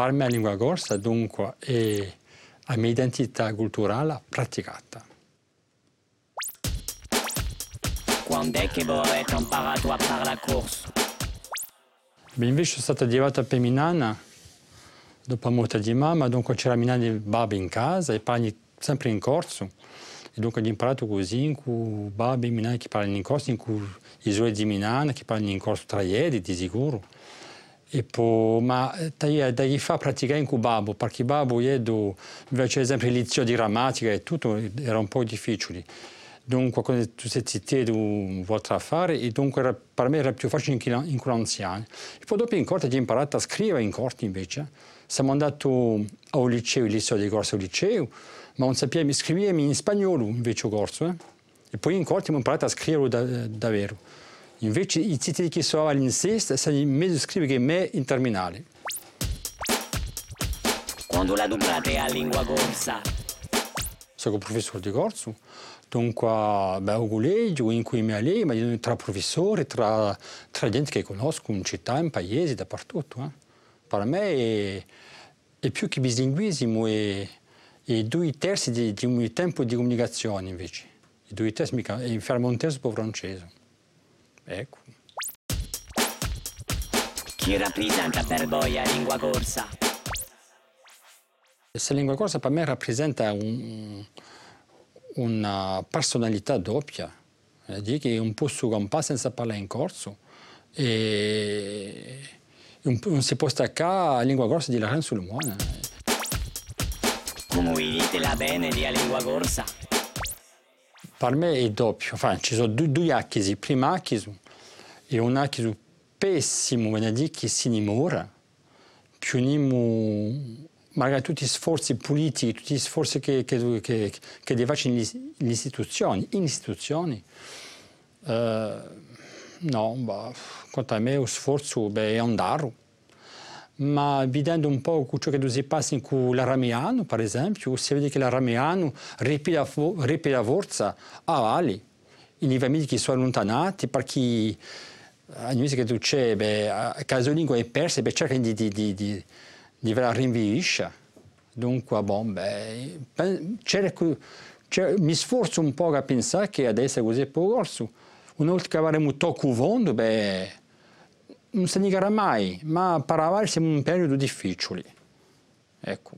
per me la lingua corsa dunque è la mia identità culturale praticata. Quando è che voi avete imparato a fare la corsa? Invece sono stata arrivata per Minana dopo la morte di mamma, dunque c'era Minana di babbo in casa e parli sempre in corso. E dunque ho imparato così, con babbo e Minana che parlano in corso, con i suoi di Minana che parlano in corso tra ieri, di sicuro. E poi, ma da, da fa praticare in babbo, perché babbo io, invece esempio lezioni di grammatica e tutto, era un po' difficile. Dunque, quando tu sei zitto, vuoi fare, e dunque per me era più facile in quello anziano. E poi dopo in corte ho imparato a scrivere in corte invece. Siamo andati al liceo, il di corso al liceo, ma non sapevo scrivere in spagnolo invece corso. Eh? E poi in corte ho imparato a scrivere da, davvero. Invece i titoli che sono all'insist sono meglio scrivere che me in terminale. Quando la dublate a lingua corsa? Sono professore di corso, dunque beh, un collegio in cui mi alleno, ma tra professori, tra, tra gente che conosco in città, in paesi, dappertutto. Eh. Per me è, è più che bilinguismo, è, è due terzi di, di un tempo di comunicazione invece. I due terzi mica, è fermo un terzo per francese. Ecco. Chi rappresenta per voi la lingua corsa? Questa lingua corsa per me rappresenta un, una personalità doppia, è che un po' su po' senza parlare in corso e non si può staccare la lingua corsa di la Lumone. Come dite la bene di la lingua corsa? Per me è doppio, enfin, ci sono due, due acchisi, prima acchiso e un acchiso pessimo, dire che si innamora, più unimo magari tutti gli sforzi politici, tutti gli sforzi che, che, che, che devono fare le istituzioni, in istituzioni, eh, no, bah, quanto a me lo sforzo beh, è andare. Ma vedendo un po' ciò che si passa con l'arameano, per esempio, si vede che l'arameano ripete la forza a vali. I famiglie che sono allontanati perché a noi che c'è, beh, caso lingua è persa, beh, cercano di, di, di, di di rinviisce. Dunque, bon, beh, mi sforzo un po' a pensare che adesso è così corso. Una volta che avremo tocco fondo, beh, non si negherà mai, ma per avere siamo in un periodo difficile. Ecco.